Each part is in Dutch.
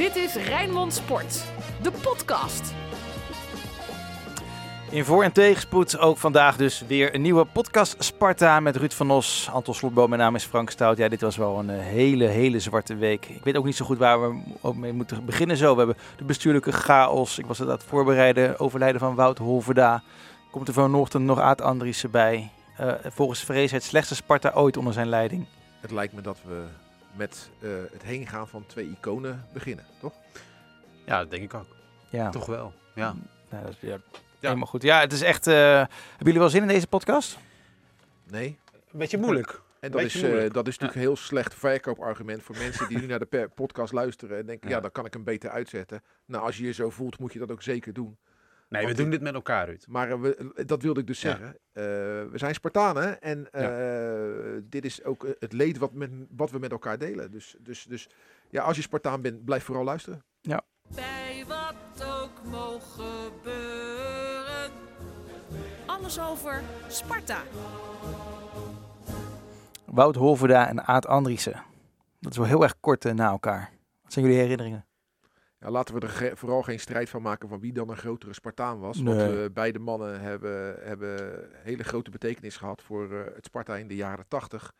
Dit is Rijnmond Sport, de podcast. In voor- en tegenspoed ook vandaag dus weer een nieuwe podcast Sparta met Ruud van Os, Anton Slotboom. Mijn naam is Frank Stout. Ja, dit was wel een eh, hele, hele zwarte week. Ik weet ook niet zo goed waar we ook mee moeten beginnen zo. We hebben de bestuurlijke chaos. Ik was het aan het voorbereiden. Overlijden van Wout Holverda. Komt er vanochtend nog Aad Andriessen bij. Eh, volgens Vrees het slechtste Sparta ooit onder zijn leiding. Het lijkt me dat we met eh, het heen gaan van twee iconen beginnen, toch? Ja, dat denk ik ook. Ja, Toch wel. Ja. Nou, dat is, ja, helemaal goed. Ja, het is echt... eh, hebben jullie wel zin in deze podcast? Nee. Een beetje moeilijk. En dat is, eh, dat is natuurlijk een heel slecht verkoopargument voor mensen die nu naar de podcast luisteren en denken, ja. Ja. dan kan ik hem beter uitzetten. Nou, als je je zo voelt, moet je dat ook zeker doen. Nee, we doen dit met elkaar uit. Maar eh, we, dat wilde ik dus Ja. zeggen. Eh, we zijn Spartanen en eh, dit is ook eh, het leed wat, met, wat we met elkaar delen. Dus, dus, dus ja, als je Spartaan bent, blijf vooral luisteren. Bij wat ook mogen gebeuren. Alles over Sparta. Wout Holverda en Aad Andriessen. Dat is wel heel erg kort eh, na elkaar. Wat zijn jullie herinneringen? Ja, laten we er ge- vooral geen strijd van maken van wie dan een grotere Spartaan was. Nee. Want eh, beide mannen hebben, hebben hele grote betekenis gehad voor eh, het Sparta in de jaren tachtig.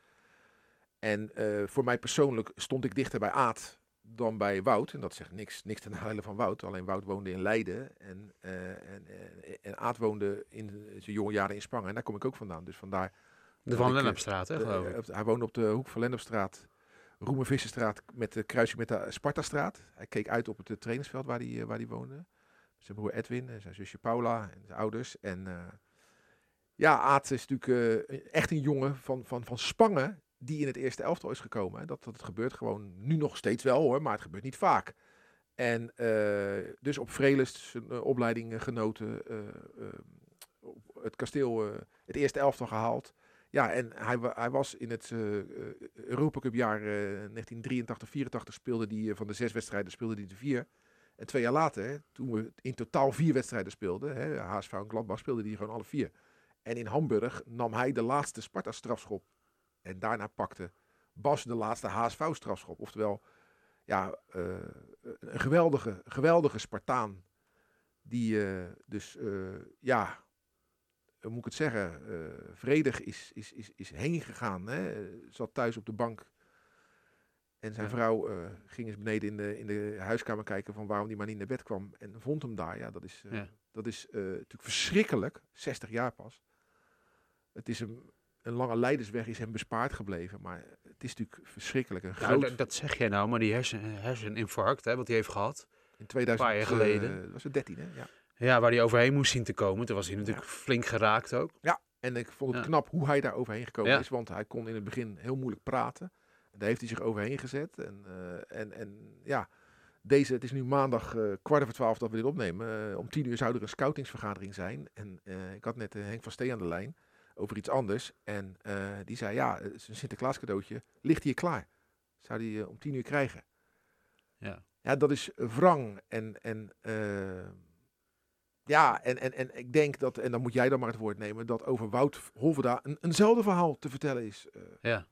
En eh, voor mij persoonlijk stond ik dichter bij Aad dan bij Wout. En dat zegt niks, niks ten nadele van Wout. Alleen Wout woonde in Leiden en, eh, en, en, en Aad woonde in zijn jonge jaren in Spangen. En daar kom ik ook vandaan. Dus vandaar... De Van Lennepstraat, hè, de- geloof ik. op- hij woonde op de hoek van Lennepstraat, Roemervissenstraat met de kruising met de Spartastraat. Hij keek uit op het eh, trainingsveld waar hij, eh, waar hij woonde. Zijn broer Edwin en zijn zusje Paula en zijn ouders. En eh, ja, Aad is natuurlijk echt een jongen van, van, van Spangen die in het eerste elftal is gekomen. Dat, dat gebeurt gewoon nu nog steeds wel hoor, maar het gebeurt niet vaak. En dus op Vrelest zijn opleiding genoten. het kasteel het eerste elftal gehaald. Ja, en hij, hij was in het eh eh, Europa jaar eh 1983, 84 speelde hij eh, van de zes wedstrijden speelde hij de vier. En twee jaar later, toen we in totaal vier wedstrijden speelden, hè, HSV en Gladbach speelde hij gewoon alle vier. En in Hamburg nam hij de laatste Sparta strafschop. En daarna pakte Bas de laatste HSV strafschop. Oftewel, ja, eh, een geweldige, geweldige Spartaan. Die eh, dus, eh, ja, hoe moet ik het zeggen, eh, vredig is, is, is, is heen gegaan. Hè? Eh, Zat thuis op de bank. En zijn Ja. vrouw eh, ging eens beneden in de, in de huiskamer kijken van waarom die maar niet naar bed kwam. En vond hem daar. Ja, dat is, eh, Ja. dat is eh, natuurlijk verschrikkelijk. 60 jaar pas. Het is hem, een lange leidersweg is hem bespaard gebleven. Maar het is natuurlijk verschrikkelijk. Een Nou, groot, dat, dat zeg jij nou, maar die hersen, herseninfarct, hè, wat hij heeft gehad. in 2000, paar jaar geleden. eh, was het 13 hè? Ja. Ja, waar hij overheen moest zien te komen. Toen was hij natuurlijk flink geraakt ook. En ik vond het Ja. knap hoe hij daar overheen gekomen Ja. is. Want hij kon in het begin heel moeilijk praten. En daar heeft hij zich overheen gezet. En, eh, en, en ja, deze, het is nu maandag eh, kwart over twaalf dat we dit opnemen. Eh, om tien uur zou er een scoutingsvergadering zijn. En ik had net Henk van Steen aan de lijn over iets anders. En die zei, ja, het is een Sinterklaas cadeautje. Ligt hier klaar? Zou die om tien uur krijgen? Ja. Ja, dat is wrang. En, en ja, en, en, en ik denk dat, en dan moet jij dan maar het woord nemen, dat over Wout Holverda een, eenzelfde verhaal te vertellen is. Eh, Ja.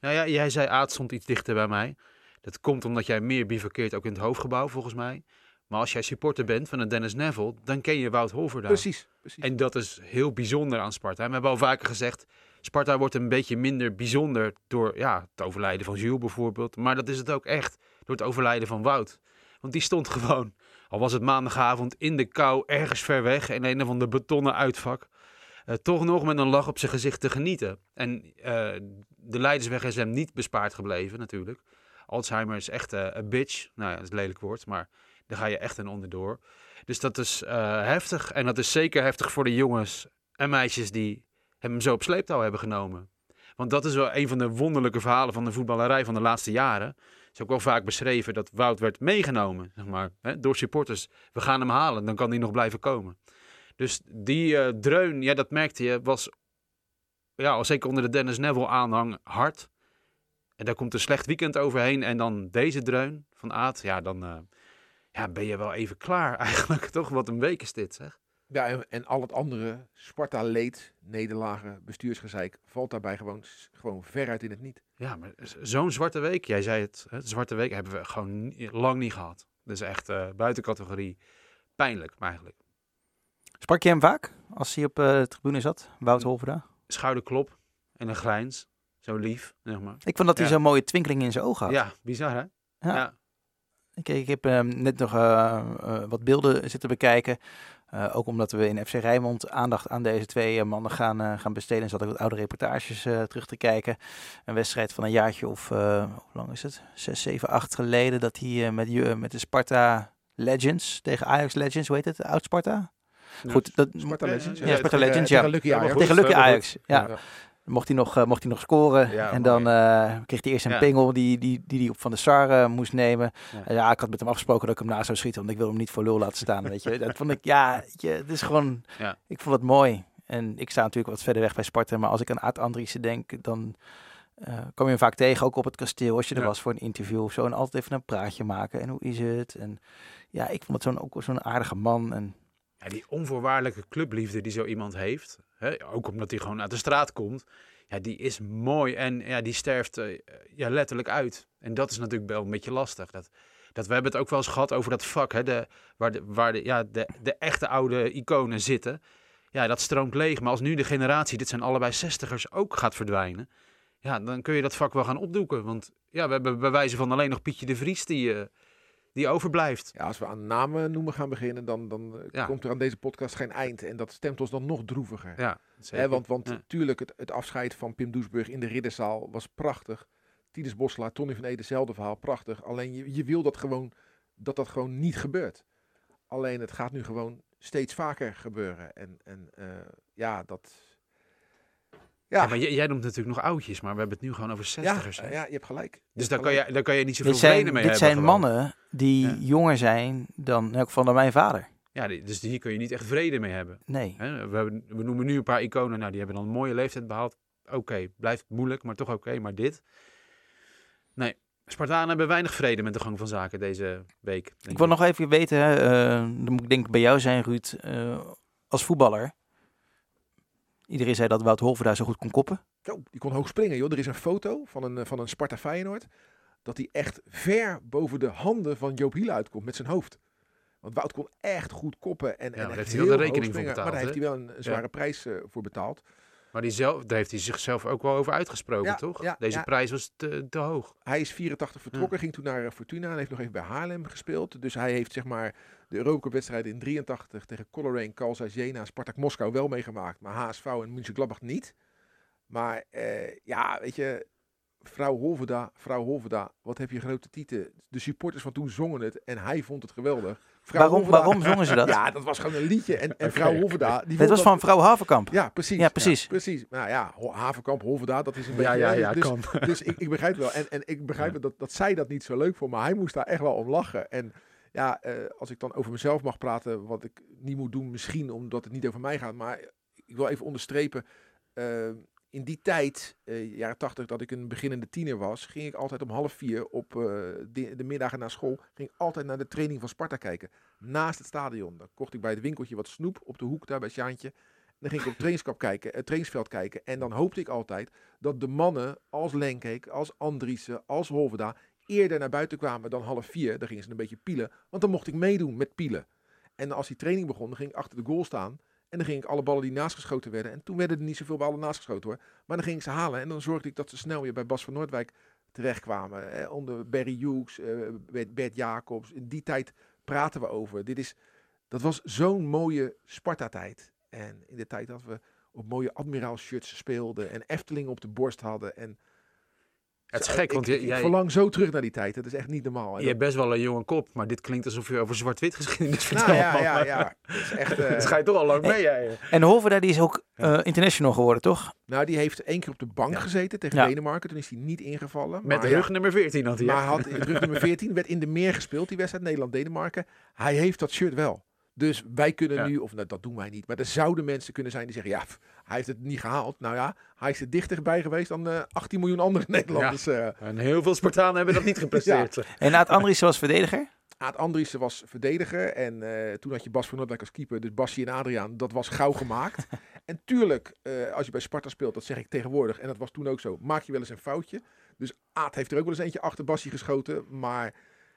Nou ja, jij zei Aad stond iets dichter bij mij. Dat komt omdat jij meer bivakkeert ook in het hoofdgebouw, volgens mij. Maar als jij supporter bent van een Dennis Neville, dan ken je Wout Holverda. Precies, precies. En dat is heel bijzonder aan Sparta. En we hebben al vaker gezegd, Sparta wordt een beetje minder bijzonder door ja, het overlijden van Jules bijvoorbeeld. Maar dat is het ook echt door het overlijden van Wout. Want die stond gewoon, al was het maandagavond, in de kou, ergens ver weg, in een of ander betonnen uitvak. eh, toch nog met een lach op zijn gezicht te genieten. En eh, de leidersweg is hem niet bespaard gebleven natuurlijk. Alzheimer is echt eh, een bitch. Nou ja, dat is een lelijk woord, maar daar ga je echt een onderdoor. Dus dat is heftig. En dat is zeker heftig voor de jongens en meisjes die hem zo op sleeptouw hebben genomen. Want dat is wel een van de wonderlijke verhalen van de voetballerij van de laatste jaren. Is ook wel vaak beschreven dat Wout werd meegenomen, zeg maar, hè, door supporters. We gaan hem halen, dan kan hij nog blijven komen. Dus die eh, dreun, ja, dat merkte je, was ja, zeker onder de Dennis Neville aanhang hard. En daar komt een slecht weekend overheen. En dan deze dreun van Aad, ja, dan eh, ja, ben je wel even klaar eigenlijk. Toch, wat een week is dit, zeg. Ja, en, en al het andere, Sparta leed, nederlagen, bestuursgezeik, valt daarbij gewoon, gewoon veruit in het niet. Ja, maar zo'n zwarte week, jij zei het, hè, zwarte week hebben we gewoon lang niet gehad. Dus echt eh, buiten categorie pijnlijk eigenlijk. Sprak je hem vaak als hij op eh, de tribune zat? Wout Holverda? Schouderklop en een glijns, zo lief, zeg maar. Ik vond dat hij Ja. zo'n mooie twinkeling in zijn ogen had. Ja, bizar hè? Ja. ja. Ik, ik heb ehm, net nog eh, wat beelden zitten bekijken. Eh, ook omdat we in FC Rijnmond aandacht aan deze twee eh, mannen gaan, eh, gaan besteden. Zat ik wat oude reportages eh, terug te kijken. Een wedstrijd van een jaartje of, eh, hoe lang is het? Zes, zeven, acht geleden. Dat hij eh, met, je- met de Sparta Legends tegen Ajax Legends, hoe heet het? Oud Sparta? Goed, dat, Sparta Ja, Legends. ja, ja, Sparta tegen- Legends, tegen ja. Lucky Ajax. tegen Lucky Ajax. Ja. Ja. Mocht hij nog, eh, mocht hij nog scoren. Ja, en dan eh, kreeg hij eerst een Ja. pingel die, die, die hij op Van de Sar eh, moest nemen. Ja. Ik had met hem afgesproken dat ik hem na zou schieten. Want ik wil hem niet voor lul laten staan. Weet je. Dat vond ik, ja, je, het is gewoon... Ik vond het mooi. En ik sta natuurlijk wat verder weg bij Sparta. Maar als ik aan Aad Andriessen denk, dan kom je hem vaak tegen. Ook op het kasteel, als je er was voor een interview of zo. En altijd even een praatje maken. En hoe is het? En ja, ik vond het zo'n, ook zo'n aardige man. En Die onvoorwaardelijke clubliefde die zo iemand heeft, hè, ook omdat hij gewoon uit de straat komt, ja, die is mooi en ja, die sterft eh, ja, letterlijk uit. En dat is natuurlijk wel een beetje lastig. Dat, dat, we hebben het ook wel eens gehad over dat vak, hè, de, waar, de, waar de, ja, de, de echte oude iconen zitten. Ja, dat stroomt leeg. Maar als nu de generatie, dit zijn allebei zestigers, ook gaat verdwijnen, ja, dan kun je dat vak wel gaan opdoeken. Want ja, we hebben bij wijze van alleen nog Pietje de Vries die, eh, die overblijft. Ja, als we aan namen noemen gaan beginnen, dan, dan eh, Ja. komt er aan deze podcast geen eind. En dat stemt ons dan nog droeviger. Ja, zeker. want want Ja. tuurlijk, het, het afscheid van Pim Doesburg in de Ridderzaal was prachtig. Titus Bosselaar, Tony van Ede, hetzelfde verhaal, prachtig. Alleen je, je wil dat gewoon, dat dat gewoon niet gebeurt. Alleen het gaat nu gewoon steeds vaker gebeuren. En, en eh, ja, dat... Ja, Ja, maar jij, jij noemt natuurlijk nog oudjes, maar we hebben het nu gewoon over ja, zestigers. hè? ja, je hebt gelijk. Je Dus hebt daar kan, je, daar kan je niet zoveel dit zijn, vrede mee dit hebben. zijn gewoon. mannen die Ja. jonger zijn dan in elk geval dan mijn vader. Ja, dus hier kun je niet echt vrede mee hebben. Nee. Hè? We, hebben, we noemen nu een paar iconen, nou die hebben dan een mooie leeftijd behaald. Oké, blijft moeilijk, maar toch oké. maar dit? Nee, Spartanen hebben weinig vrede met de gang van zaken deze week. denk Ik wil nog even weten, hè, eh, dan moet ik denk ik bij jou zijn, Ruud, eh, als voetballer. Iedereen zei dat Wout Holver daar zo goed kon koppen. Zo, die kon hoog springen, joh. Er is een foto van een, eh, van een Sparta Feyenoord. Dat hij echt ver boven de handen van Joop Hiele uitkomt met zijn hoofd. Want Wout kon echt goed koppen. En, en daar echt heeft hij wel de heel hoog rekening voor springen. betaald, Maar daar heeft hij wel een, een zware prijs eh, voor betaald. Maar die zelf, daar heeft hij zichzelf ook wel over uitgesproken, Ja, toch? ja, Deze ja. prijs was te, te hoog. Hij is 84 vertrokken, ging toen naar eh, Fortuna en heeft nog even bij Haarlem gespeeld. Dus hij heeft zeg maar de Eurocup-wedstrijden in 83 tegen Coleraine, Kalsa, Jena, Spartak Moskou wel meegemaakt. Maar HSV en Mönchengladbach niet. Maar eh, ja, weet je, vrouw Holverda, vrouw Holverda, wat heb je grote tieten. De supporters van toen zongen het en hij vond het geweldig. Vrouw Waarom, waarom zongen ze dat? Ja, dat was gewoon een liedje. En, en vrouw. Die vond was dat- van vrouw Haverkamp. Ja, precies. Ja, precies. precies. Nou ja, Ho- Havenkamp, Holverda, dat is een beetje... Ja, ja, ja, dus, kan. dus ik, ik begrijp het wel. En, en ik begrijp Ja. het dat, dat zij dat niet zo leuk vond. Maar hij moest daar echt wel om lachen. En ja, eh, als ik dan over mezelf mag praten, wat ik niet moet doen, misschien omdat het niet over mij gaat. Maar ik wil even onderstrepen. eh, in die tijd, eh, jaren tachtig, dat ik een beginnende tiener was, ging ik altijd om half vier op eh, de, de middagen na school, ging ik altijd naar de training van Sparta kijken. Naast het stadion. Dan kocht ik bij het winkeltje wat snoep op de hoek daar bij Sjaantje. En dan ging ik op het trainingskamp kijken, het trainingsveld kijken. En dan hoopte ik altijd dat de mannen als Lenkeek, als Andriessen, als Holverda eerder naar buiten kwamen dan half vier. Dan gingen ze een beetje pielen, want dan mocht ik meedoen met pielen. En als die training begon, dan ging ik achter de goal staan. En dan ging ik alle ballen die naast geschoten werden. En toen werden er niet zoveel ballen naast geschoten hoor. Maar dan ging ik ze halen. En dan zorgde ik dat ze snel weer bij Bas van Noordwijk terechtkwamen. Eh, onder Barry Hughes, eh, Bert, Bert Jacobs. In die tijd praten we over. Dit is, dat was zo'n mooie Sparta-tijd. En in de tijd dat we op mooie admiraal-shirts speelden. En Efteling op de borst hadden. En Het is gek, want ik, je, ik jij, verlang zo terug naar die tijd. Dat is echt niet normaal. En je hebt best wel een jonge kop, maar dit klinkt alsof je over zwart-wit geschiedenis dat- vertelt. nou, ja, ja, ja. Dat is echt... Het ga je toch al lang mee, jij. En Holverda die is ook eh, international geworden, toch? Nou, die heeft één keer op de bank Ja. gezeten tegen Ja. Denemarken. Toen is hij niet ingevallen. Met maar rug nummer 14 had hij. Maar had rug nummer 14, werd in de meer gespeeld, die wedstrijd Nederland-Denemarken. Hij heeft dat shirt wel. Dus wij kunnen Ja. nu, of nou, dat doen wij niet, maar er zouden mensen kunnen zijn die zeggen, ja, pff, hij heeft het niet gehaald. Nou ja, hij is er dichterbij geweest dan eh 18 miljoen andere Nederlanders. eh. En heel veel Spartanen hebben dat niet gepresteerd. En Aad Andries was verdediger. Aad Andriessen was verdediger. En eh, toen had je Bas van Noordwijk als keeper. Dus Basje en Adriaan, dat was gauw gemaakt. en tuurlijk, eh, als je bij Sparta speelt, dat zeg ik tegenwoordig. En dat was toen ook zo. Maak je wel eens een foutje. Dus Aad heeft er ook wel eens eentje achter Basje geschoten. Maar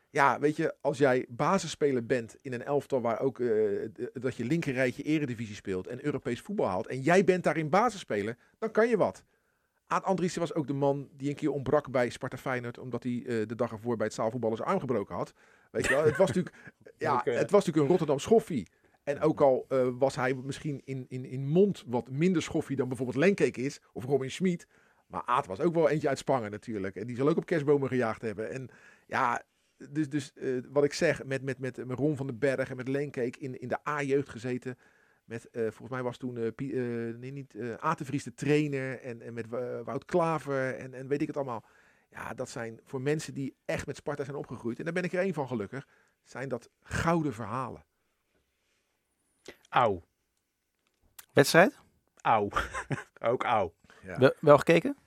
ja, weet je, als jij basisspeler bent in een elftal waar ook eh, dat je linkerrijtje eredivisie speelt en Europees voetbal haalt. En jij bent daarin basisspeler, dan kan je wat. Aad Andriessen was ook de man die een keer ontbrak bij Sparta Feyenoord. Omdat hij eh, de dag ervoor bij het zaalvoetballen zijn arm gebroken had. Weet je wel, het was natuurlijk, ja, het was natuurlijk een Rotterdam schoffie. En ook al eh, was hij misschien in, in, in mond wat minder schoffie dan bijvoorbeeld Lenkeek is. Of Robin Schmid. Maar Aad was ook wel eentje uit Spangen natuurlijk. En die zal ook op kerstbomen gejaagd hebben. En ja, dus, dus eh, wat ik zeg, met, met, met, met Ron van den Berg en met Lenkeek in, in de A-jeugd gezeten. Met, eh, volgens mij was toen eh, Pie- nee, niet, eh de trainer. En, en met Wout Klaver en, en weet ik het allemaal. Ja, dat zijn voor mensen die echt met Sparta zijn opgegroeid. En daar ben ik er één van gelukkig. Zijn dat gouden verhalen. Auw. Wedstrijd? Auw. Ook auw. Ja. Wel, wel gekeken?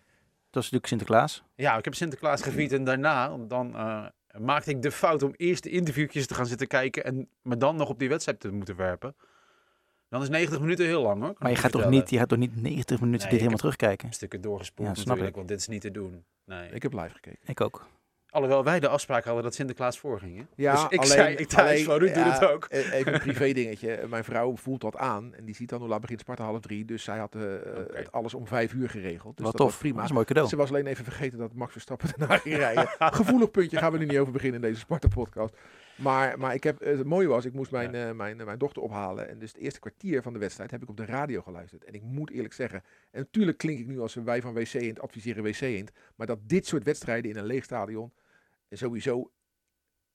Dat is natuurlijk Sinterklaas. Ja, ik heb Sinterklaas gevierd en daarna dan, eh, maakte ik de fout om eerst de interviewtjes te gaan zitten kijken en me dan nog op die wedstrijd te moeten werpen. Dan is 90 minuten heel lang hoor. Maar je gaat, toch vertellen. niet, je gaat toch niet 90 minuten Nee, dit helemaal terugkijken? Stukken doorgespoeld Ja, snap natuurlijk, ik. want dit is niet te doen. Nee. Ik heb live gekeken. Ik ook. Alhoewel wij de afspraak hadden dat Sinterklaas voorging. Hè? Ja, dus ik alleen- zei ik thuis alleen- van, doet ja, het ook. eh, Even een privé dingetje. Mijn vrouw voelt dat aan. En die ziet dan hoe laat begint Sparta half drie. Dus zij had eh, het alles om vijf uur geregeld. Dus Wat dat tof. was prima. Dat is een mooi cadeau. Ze was alleen even vergeten dat Max Verstappen daarna ging rijden. Gevoelig puntje gaan we nu niet over beginnen in deze Sparta-podcast. Maar, maar ik heb, het mooie was, ik moest mijn, eh, mijn, mijn dochter ophalen. En dus het eerste kwartier van de wedstrijd heb ik op de radio geluisterd. En ik moet eerlijk zeggen, en natuurlijk klink ik nu als een wij van WC Eend adviseren WC Eend. Maar dat dit soort wedstrijden in een leeg stadion, en sowieso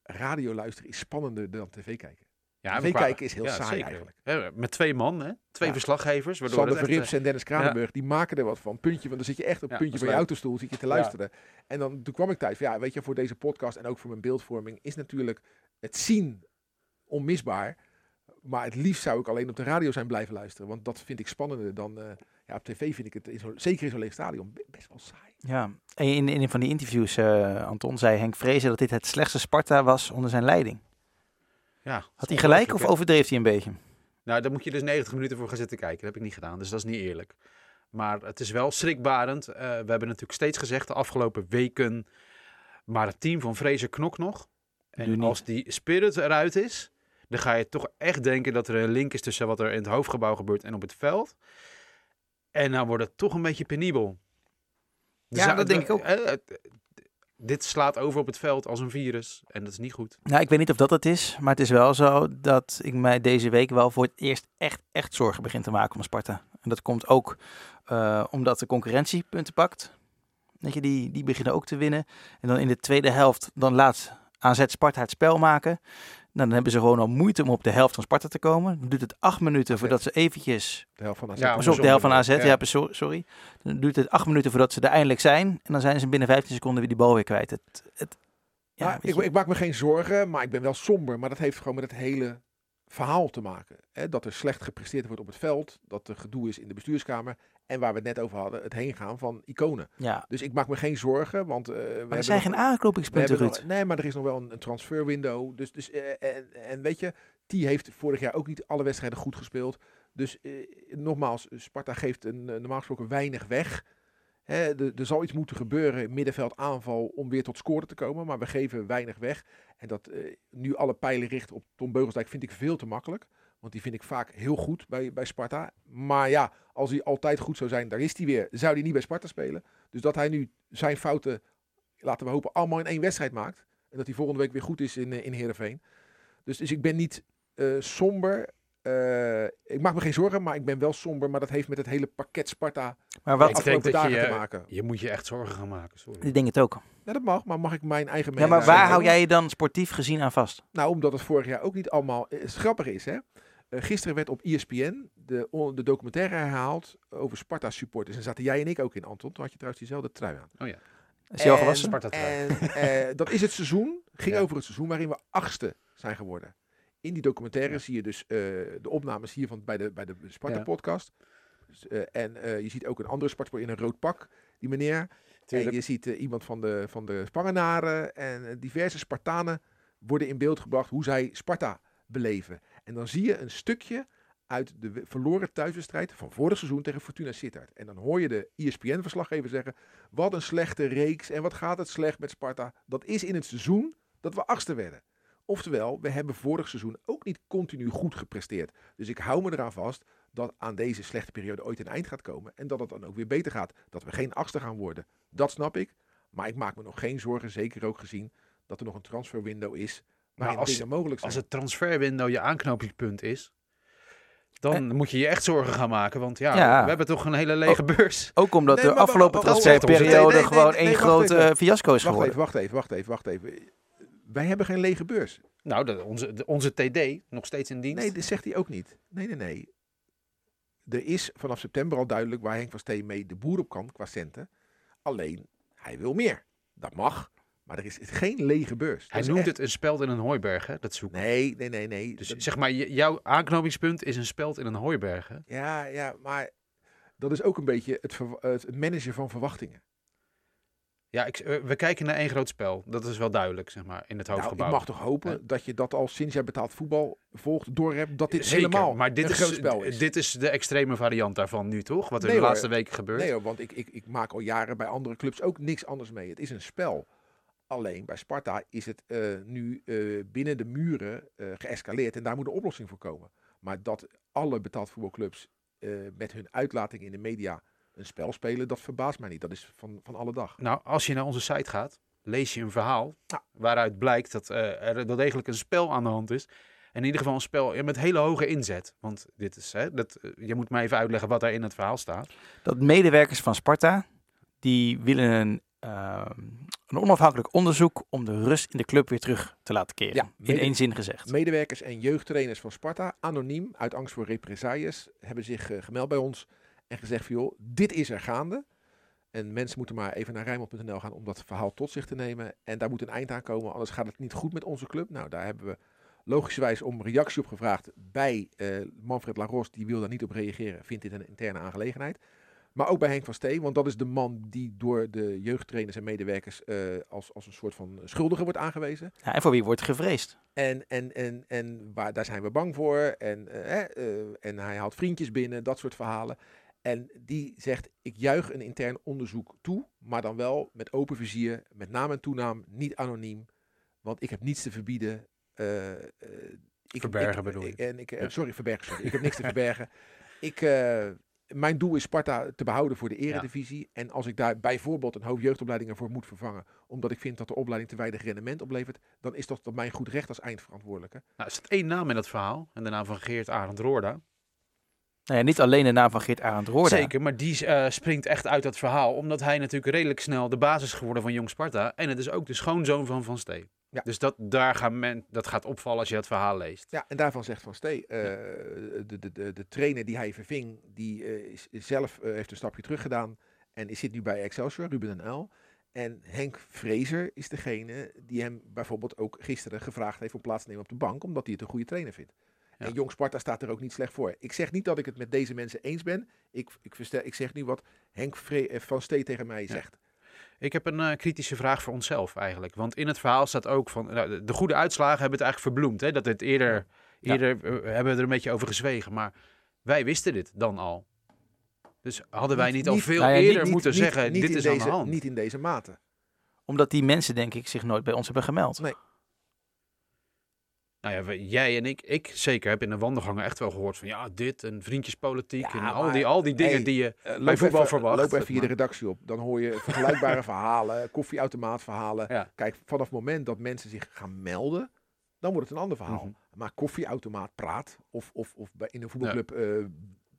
radio luisteren is spannender dan tv kijken. Ja, TV kijken is heel saai zeker. eigenlijk. Met twee man, hè? twee verslaggevers. Waardoor Sander Verrips en Dennis Kranenburg, die maken er wat van. Puntje, want dan zit je echt op puntje van je autostoel zit je te luisteren. En dan toen kwam ik thuis van, ja, weet je, voor deze podcast en ook voor mijn beeldvorming is natuurlijk het zien onmisbaar. Maar het liefst zou ik alleen op de radio zijn blijven luisteren. Want dat vind ik spannender dan... eh, ja, op tv vind ik het, in zo, zeker in zo'n leeg stadion, be- best wel saai. Ja, en in, in een van die interviews, eh, Anton, zei Henk Vrezen dat dit het slechtste Sparta was onder zijn leiding. ja, Had hij gelijk of overdreef hij een beetje? Nou, daar moet je dus 90 minuten voor gaan zitten kijken. Dat heb ik niet gedaan, dus dat is niet eerlijk. Maar het is wel schrikbarend. Eh, we hebben natuurlijk steeds gezegd de afgelopen weken... maar het team van Fraser knok nog. En als die spirit eruit is... dan ga je toch echt denken dat er een link is... tussen wat er in het hoofdgebouw gebeurt en op het veld. En dan wordt het toch een beetje penibel. Ja, Zou- dat denk ik ook. eh, eh, dit slaat over op het veld als een virus. En dat is niet goed. Nou, ik weet niet of dat het is, maar het is wel zo dat ik mij deze week wel voor het eerst echt, echt zorgen begin te maken om Sparta. En dat komt ook eh, omdat de concurrentie punten pakt. Weet je, die, die beginnen ook te winnen. En dan in de tweede helft, dan laat AZ Sparta het spel maken. Nou, dan hebben ze gewoon al moeite om op de helft van Sparta te komen. Dan duurt het acht minuten voordat ze eventjes... De helft van AZ. Ja, op, de helft van AZ, Ja. ja, so- sorry. Dan duurt het acht minuten voordat ze er eindelijk zijn. En dan zijn ze binnen 15 seconden weer die bal weer kwijt. Het, het, ja, ik, ik maak me geen zorgen, maar ik ben wel somber. Maar dat heeft gewoon met het hele verhaal te maken. Hè? Dat er slecht gepresteerd wordt op het veld. Dat er gedoe is in de bestuurskamer. En waar we het net over hadden, het heen gaan van iconen. ja. Dus ik maak me geen zorgen, want... eh, we Maar er zijn nog- geen aanknopingspunten, Ruud. nog- Nee, maar er is nog wel een, een transferwindow. Dus, dus, eh, en, en weet je, die heeft vorig jaar ook niet alle wedstrijden goed gespeeld. Dus eh, nogmaals, Sparta geeft een, normaal gesproken weinig weg. Er, er zal iets moeten gebeuren, middenveld aanval, om weer tot scoren te komen. Maar we geven weinig weg. En dat eh, nu alle pijlen richten op Tom Beugelsdijk vind ik veel te makkelijk. Want die vind ik vaak heel goed bij, bij Sparta. Maar ja, als hij altijd goed zou zijn, daar is hij weer. Zou hij niet bij Sparta spelen. Dus dat hij nu zijn fouten, laten we hopen, allemaal in één wedstrijd maakt. En dat hij volgende week weer goed is in, eh, in Heerenveen. Dus, dus ik ben niet eh, somber. Eh, ik maak me geen zorgen, maar ik ben wel somber. Maar dat heeft met het hele pakket Sparta Maar wat, Ik denk afgelopen dat je, dagen te maken. Je moet je echt zorgen gaan maken, sorry. ik denk het ook. Ja, dat mag, maar mag ik mijn eigen Ja, mening maar waar hou jij je dan sportief gezien aan vast? Nou, omdat het vorig jaar ook niet allemaal... eh, Het grappige is, hè. Eh, gisteren werd op ESPN de, de documentaire herhaald over Sparta supporters. En zaten jij en ik ook in, Anton. Toen had je trouwens diezelfde trui aan. Is hij al En- gewassen? Sparta-trui. En eh, dat is het seizoen, ging Ja. over het seizoen waarin we achtste zijn geworden. In die documentaire Ja. zie je dus eh, de opnames hier van, bij de, bij de. Sparta-podcast. Dus, eh, en eh, je ziet ook een andere Sparta in een rood pak, die meneer. En je ziet iemand van de, van de Spangenaren en diverse Spartanen worden in beeld gebracht hoe zij Sparta beleven. En dan zie je een stukje uit de verloren thuiswedstrijd van vorig seizoen tegen Fortuna Sittard. En dan hoor je de ESPN-verslaggever zeggen, wat een slechte reeks en wat gaat het slecht met Sparta. Dat is in het seizoen dat we achtste werden. Oftewel, we hebben vorig seizoen ook niet continu goed gepresteerd. Dus ik hou me eraan vast dat aan deze slechte periode ooit een eind gaat komen. En dat het dan ook weer beter gaat. Dat we geen achtste gaan worden. Dat snap ik. Maar ik maak me nog geen zorgen, zeker ook gezien dat er nog een transferwindow is. Waarin als- dingen mogelijk zijn. Als het transferwindow je aanknopingspunt is, dan moet je je echt zorgen gaan maken. Want ja, Ja. we hebben toch een hele lege beurs. Ook omdat Nee, de maar- maar- afgelopen maar- transferperiode nee, nee, nee, gewoon één grote even. eh, fiasco is Wacht geworden. even, wacht even, wacht even, wacht even. Wij hebben geen lege beurs. Nou, de, onze, de- onze TD, nog steeds in dienst. Nee, dat zegt hij ook niet. Nee, nee, nee. Er is vanaf september al duidelijk waar Henk van Steen mee de boer op kan qua centen. Alleen, hij wil meer. Dat mag. Maar er is geen lege beurs. Hij noemt echt- het een speld in een hooiberg, hè, dat zoeken. Nee, nee, nee, nee. Dus Dat- zeg maar, jouw aanknopingspunt is een speld in een hooiberg. Hè? Ja, ja, maar dat is ook een beetje het, het managen van verwachtingen. Ja, ik, eh, we kijken naar één groot spel. Dat is wel duidelijk, zeg maar, in het Nou, hoofdgebouw. ik mag toch hopen Ja. dat je dat al sinds jij betaald voetbal volgt, doorhebt, dat dit Zeker, helemaal maar dit een is, groot spel is. dit is de extreme variant daarvan nu, toch? Wat er Nee, de hoor. laatste weken gebeurt. Nee hoor, want ik, ik, ik maak al jaren bij andere clubs ook niks anders mee. Het is een spel. Alleen bij Sparta is het eh, nu eh, binnen de muren geëscaleerd en daar moet een oplossing voor komen. Maar dat alle betaald voetbalclubs met hun uitlating in de media een spel spelen, dat verbaast mij niet. Dat is van, van alle dag. Nou, als je naar onze site gaat, lees je een verhaal Ja. waaruit blijkt dat eh, er wel degelijk een spel aan de hand is. En in ieder geval een spel met hele hoge inzet. Want dit is, hè, dat, eh, je moet mij even uitleggen wat daar in het verhaal staat. Dat medewerkers van Sparta, die willen een, ehm, een onafhankelijk onderzoek om de rust in de club weer terug te laten keren. Ja, in één zin gezegd. Medewerkers en jeugdtrainers van Sparta, anoniem, uit angst voor represailles, hebben zich eh, gemeld bij ons en gezegd van joh, dit is er gaande. En mensen moeten maar even naar Rijnmond.nl gaan om dat verhaal tot zich te nemen. En daar moet een eind aan komen, anders gaat het niet goed met onze club. Nou, daar hebben we logischerwijs om reactie op gevraagd bij eh, Manfred Laros. Die wil daar niet op reageren, vindt dit een interne aangelegenheid. Maar ook bij Henk van Steen, want dat is de man die door de jeugdtrainers en medewerkers eh, als, als een soort van schuldige wordt aangewezen. Ja, en voor wie wordt gevreesd? En, en, en, en waar, daar zijn we bang voor. En, eh, en hij haalt vriendjes binnen, dat soort verhalen. En die zegt, ik juich een intern onderzoek toe, maar dan wel met open vizier, met naam en toenaam, niet anoniem. Want ik heb niets te verbieden. eh, eh, ik, Verbergen ik- bedoel ik- En ik, eh, Ja. Sorry, verbergen. Sorry. Ik heb niks te verbergen. Ik, mijn doel is Sparta te behouden voor de eredivisie. En als ik daar bijvoorbeeld een hoop jeugdopleidingen voor moet vervangen, omdat ik vind dat de opleiding te weinig rendement oplevert, dan is dat mijn goed recht als eindverantwoordelijke. Nou, er staat één naam in dat verhaal. En de naam van Geert Arend Roorda. Nou ja, niet alleen de naam van Geert Arend Roorda. Zeker, maar die eh, springt echt uit dat verhaal. Omdat hij natuurlijk redelijk snel de basis is geworden van Jong Sparta. En het is ook de schoonzoon van Van Steen. Ja. Dus dat, daar gaan men, dat gaat opvallen als je het verhaal leest. Ja, en daarvan zegt Van Stee, eh, de, de, de, de trainer die hij verving, die eh, is, is zelf heeft een stapje terug gedaan en is zit nu bij Excelsior, Ruben en L. En Henk Vrezer is degene die hem bijvoorbeeld ook gisteren gevraagd heeft om plaats te nemen op de bank, omdat hij het een goede trainer vindt. Ja. En Jong Sparta staat er ook niet slecht voor. Ik zeg niet dat ik het met deze mensen eens ben. Ik, ik, verstel, ik zeg nu wat Henk Vre- eh, Van Stee tegen mij zegt. Ik heb een eh, kritische vraag voor onszelf eigenlijk. Want in het verhaal staat ook van... nou, de- de goede uitslagen hebben het eigenlijk verbloemd. Hè? Dat het eerder... Ja. eerder eh, hebben we er een beetje over gezwegen. Maar wij wisten dit dan al. Dus hadden wij Niet- niet, al veel Nou ja, eerder Niet- moeten niet- zeggen... niet dit in is deze, aan de hand. Niet in deze mate. Omdat die mensen, denk ik, zich nooit bij ons hebben gemeld. Nee. Nou ja, jij en ik, ik zeker, heb in de wandelgangen echt wel gehoord van... Ja, dit en vriendjespolitiek Ja, en al die, al die dingen hey, die je Eh, bij voetbal even, verwacht. Loop even hier de redactie op. Dan hoor je vergelijkbare verhalen, koffieautomaatverhalen. Ja. Kijk, vanaf het moment dat mensen zich gaan melden, dan wordt het een ander verhaal. Mhm. Maar koffieautomaat praat, of, of, of bij, in een voetbalclub eh,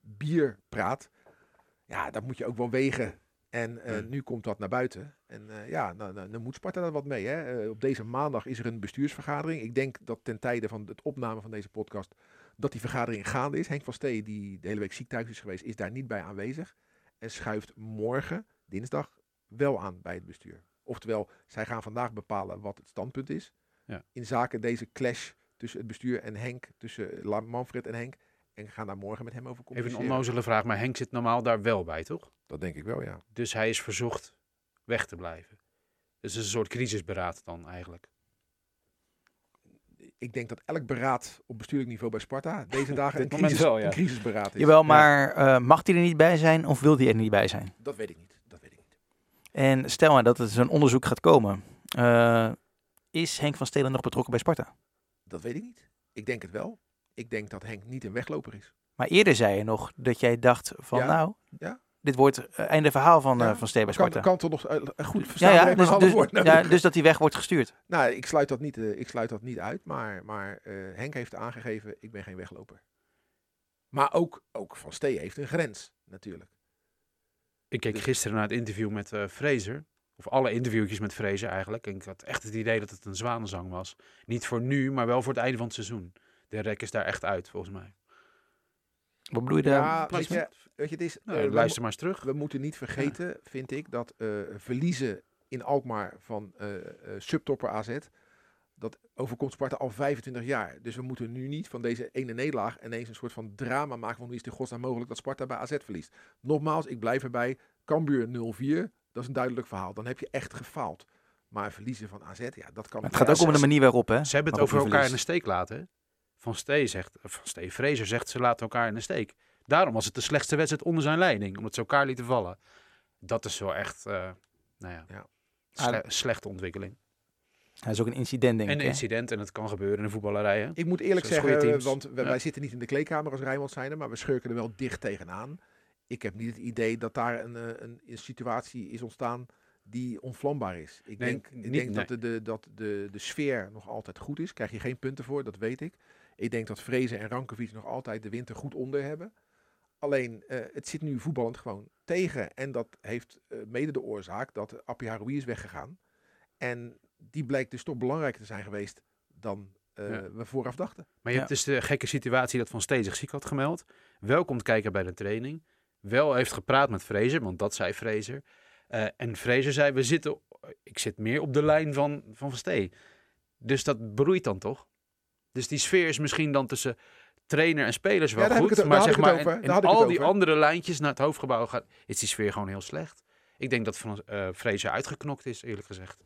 bier praat, ja, dat moet je ook wel wegen. En eh, Mm. nu komt dat naar buiten. En eh, ja, nou, nou, dan moet Sparta daar wat mee. Hè? Eh, op deze maandag is er een bestuursvergadering. Ik denk dat ten tijde van het opname van deze podcast, dat die vergadering gaande is. Henk van Stee, die de hele week ziek thuis is geweest, is daar niet bij aanwezig. En schuift morgen, dinsdag, wel aan bij het bestuur. Oftewel, zij gaan vandaag bepalen wat het standpunt is. Ja. In zaken deze clash tussen het bestuur en Henk, tussen Manfred en Henk. En gaan daar morgen met hem over Even een onnozele vraag, maar Henk zit normaal daar wel bij, toch? Dat denk ik wel, ja. Dus hij is verzocht weg te blijven. Dus het is een soort crisisberaad dan eigenlijk. ik denk dat elk beraad op bestuurlijk niveau bij Sparta deze dagen een, crisis, wel, ja. een crisisberaad is. Jawel, maar eh, mag hij er niet bij zijn of wil hij er niet bij zijn? Dat weet ik niet. Dat weet ik niet. En stel maar dat er zo'n onderzoek gaat komen. Eh, is Henk van Stelen nog betrokken bij Sparta? Dat weet ik niet. Ik denk het wel. Ik denk dat Henk niet een wegloper is. Maar eerder zei je nog dat jij dacht van Ja, nou, ja. dit wordt eh, einde verhaal van, eh, Ja, van Stelen bij Kan, Sparta. kan toch nog eh, goed verstaan? ja, dus, dus, woord ja, dus dat hij weg wordt gestuurd. Nou, ik sluit dat niet, eh, ik sluit dat niet uit, maar, maar eh, Henk heeft aangegeven, ik ben geen wegloper. Maar ook, ook Van Stee heeft een grens, natuurlijk. Ik keek Dus- gisteren naar het interview met eh Fraser. Of alle interviewtjes met Fraser eigenlijk. En ik had echt het idee dat het een zwanenzang was. Niet voor nu, maar wel voor het einde van het seizoen. De rek is daar echt uit, volgens mij. Wat bedoel je daar? Ja, weet precies je, mee? weet je, het is, Nou, eh, luister maar eens terug. We moeten niet vergeten, vind ik, dat eh, verliezen in Alkmaar van eh, eh, subtopper AZ, dat overkomt Sparta al 25 jaar. Dus we moeten nu niet van deze ene nederlaag ineens een soort van drama maken van hoe is het in godsnaam mogelijk dat Sparta bij AZ verliest. Nogmaals, ik blijf erbij, Cambuur 0-4, dat is een duidelijk verhaal. Dan heb je echt gefaald. Maar verliezen van AZ, ja, dat kan Maar het gaat Ja, ook om de manier waarop, hè? Ze hebben het over elkaar in de steek laten. Van Stee zegt, of van Stee Fraser zegt ze laten elkaar in de steek. Daarom was het de slechtste wedstrijd onder zijn leiding, omdat ze elkaar lieten vallen. Dat is wel echt, eh, nou ja, Ja. sle- slechte ontwikkeling. Hij is ook een incident, denk ik. een hè? incident en het kan gebeuren in de voetballerij. hè? Ik moet eerlijk Zoals zeggen, want wij, Ja. wij zitten niet in de kleedkamer als Rijnmond zijn, maar we schurken er wel dicht tegenaan. Ik heb niet het idee dat daar een, eh, een, een situatie is ontstaan die onvlambaar is. Ik Nee, denk, ik niet- denk nee. dat, de, de, dat de, de sfeer nog altijd goed is. Krijg je geen punten voor, dat weet ik. Ik denk dat Vrezen en Rankovic nog altijd de winter goed onder hebben. Alleen, eh, het zit nu voetballend gewoon tegen. En dat heeft eh, mede de oorzaak dat Appie Haroui is weggegaan. En die blijkt dus toch belangrijker te zijn geweest dan eh, Ja. we vooraf dachten. Maar je Ja. hebt dus de gekke situatie dat Van Stee zich ziek had gemeld. Wel komt kijken bij de training. Wel heeft gepraat met Fraser, want dat zei Fraser. Eh, en Fraser zei, we zitten, ik zit meer op de lijn van Van, van Stee. Dus dat broeit dan toch? Dus die sfeer is misschien dan tussen trainer en spelers wel Ja, goed. het- maar zeg maar, en, al die andere lijntjes naar het hoofdgebouw gaat, is die sfeer gewoon heel slecht. Ik denk dat Van eh Fraser uitgeknokt is, eerlijk gezegd.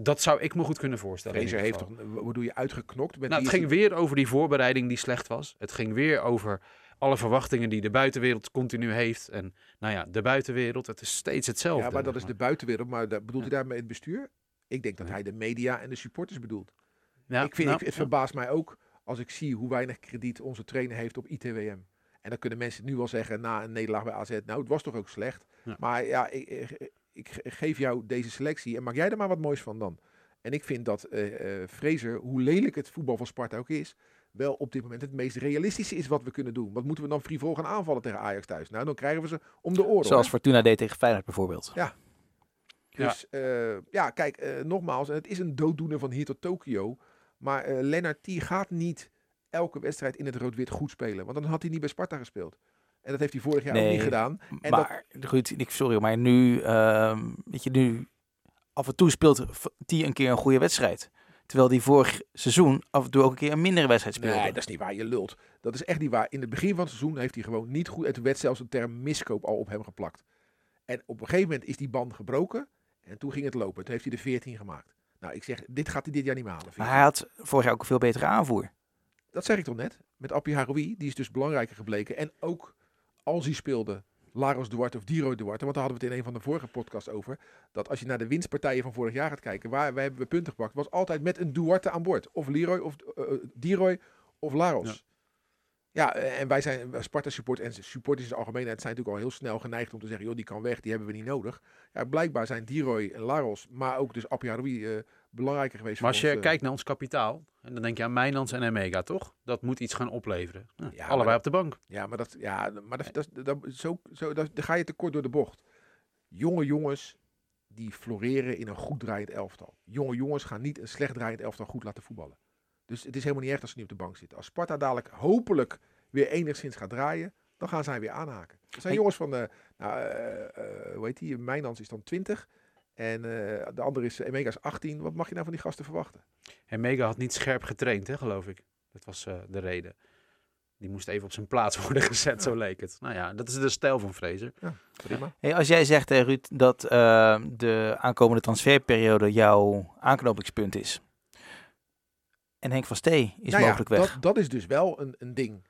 Dat zou ik me goed kunnen voorstellen. Fraser heeft toch, wat doe je, uitgeknokt? Met Nou, het ging weer over die voorbereiding die slecht was. Het ging weer over alle verwachtingen die de buitenwereld continu heeft. En nou ja, de buitenwereld, het is steeds hetzelfde. Ja, maar dat is de buitenwereld. Maar bedoelt Ja. hij daarmee het bestuur? Ik denk dat Ja. hij de media en de supporters bedoelt. Ja, ik vind, nou, ik, het ja. verbaast mij ook als ik zie hoe weinig krediet onze trainer heeft op ITWM. En dan kunnen mensen nu wel zeggen na een nederlaag bij AZ, nou het was toch ook slecht. Ja. Maar ja, ik, ik, ik geef jou deze selectie en maak jij er maar wat moois van dan. En ik vind dat eh eh Fraser, hoe lelijk het voetbal van Sparta ook is, wel op dit moment het meest realistische is wat we kunnen doen. Wat moeten we dan frivol gaan aanvallen tegen Ajax thuis? Nou, dan krijgen we ze om de oren. Zoals hoor. Fortuna deed tegen Feyenoord bijvoorbeeld. Ja. Dus ja, ja kijk, eh, nogmaals, het is een dooddoener van hier tot Tokio. Maar eh Lennart T gaat niet elke wedstrijd in het rood-wit goed spelen. Want dan had hij niet bij Sparta gespeeld. En dat heeft hij vorig jaar ook niet gedaan. En maar goed, ik, sorry, maar nu, ehm, weet je, nu af en toe speelt T een keer een goede wedstrijd. Terwijl die vorig seizoen af en toe ook een keer een mindere wedstrijd speelde. Nee, dat is niet waar. Je lult. Dat is echt niet waar. In het begin van het seizoen heeft hij gewoon niet goed. Toen werd zelfs een term miskoop al op hem geplakt. En op een gegeven moment is die band gebroken. En toen ging het lopen. Toen heeft hij de 14 gemaakt. Nou, ik zeg, dit gaat hij dit jaar niet meer halen. Maar 14. hij had vorig jaar ook een veel betere aanvoer. Dat zeg ik toch net. Met Appie Haroui, die is dus belangrijker gebleken. En ook als hij speelde, Laros Duarte of Diro Duarte. Want daar hadden we het in een van de vorige podcasts over. Dat als je naar de winstpartijen van vorig jaar gaat kijken, waar wij hebben we punten gepakt, was altijd met een Duarte aan boord. Of Leroy, of uh, Diroy, of Laros. Ja. Eh, en wij zijn wij Sparta support en supporters in de algemeenheid zijn natuurlijk al heel snel geneigd om te zeggen, joh, die kan weg, die hebben we niet nodig. Ja, blijkbaar zijn Diroy en Laros, maar ook dus Appie Haroui eh, belangrijker geweest Maar als je ons, eh, kijkt naar ons kapitaal, en dan denk je aan Mijnlands en Emega, toch? Dat moet iets gaan opleveren. Nou, Ja, allebei op de bank. Ja, maar dat, ja, maar dat, dat, dat, zo, zo, dat, dan ga je tekort door de bocht. Jonge jongens die floreren in een goed draaiend elftal. Jonge jongens gaan niet een slecht draaiend elftal goed laten voetballen. Dus het is helemaal niet erg als ze niet op de bank zitten. Als Sparta dadelijk hopelijk weer enigszins gaat draaien, dan gaan zij weer aanhaken. Er zijn Hey. jongens van, de, nou, eh, eh, hoe heet die, Mijnans is dan 20 en eh, de andere is, Emega is 18. Wat mag je nou van die gasten verwachten? Emega had niet scherp getraind, hè, geloof ik. Dat was eh, de reden. Die moest even op zijn plaats worden gezet, zo leek het. Nou ja, dat is de stijl van Fraser. Prima. Hey, als jij zegt, hè, Ruud, dat eh, de aankomende transferperiode jouw aanknopingspunt is. En Henk van Stee is Nou ja, mogelijk weg. Dat, dat is dus wel een, een ding.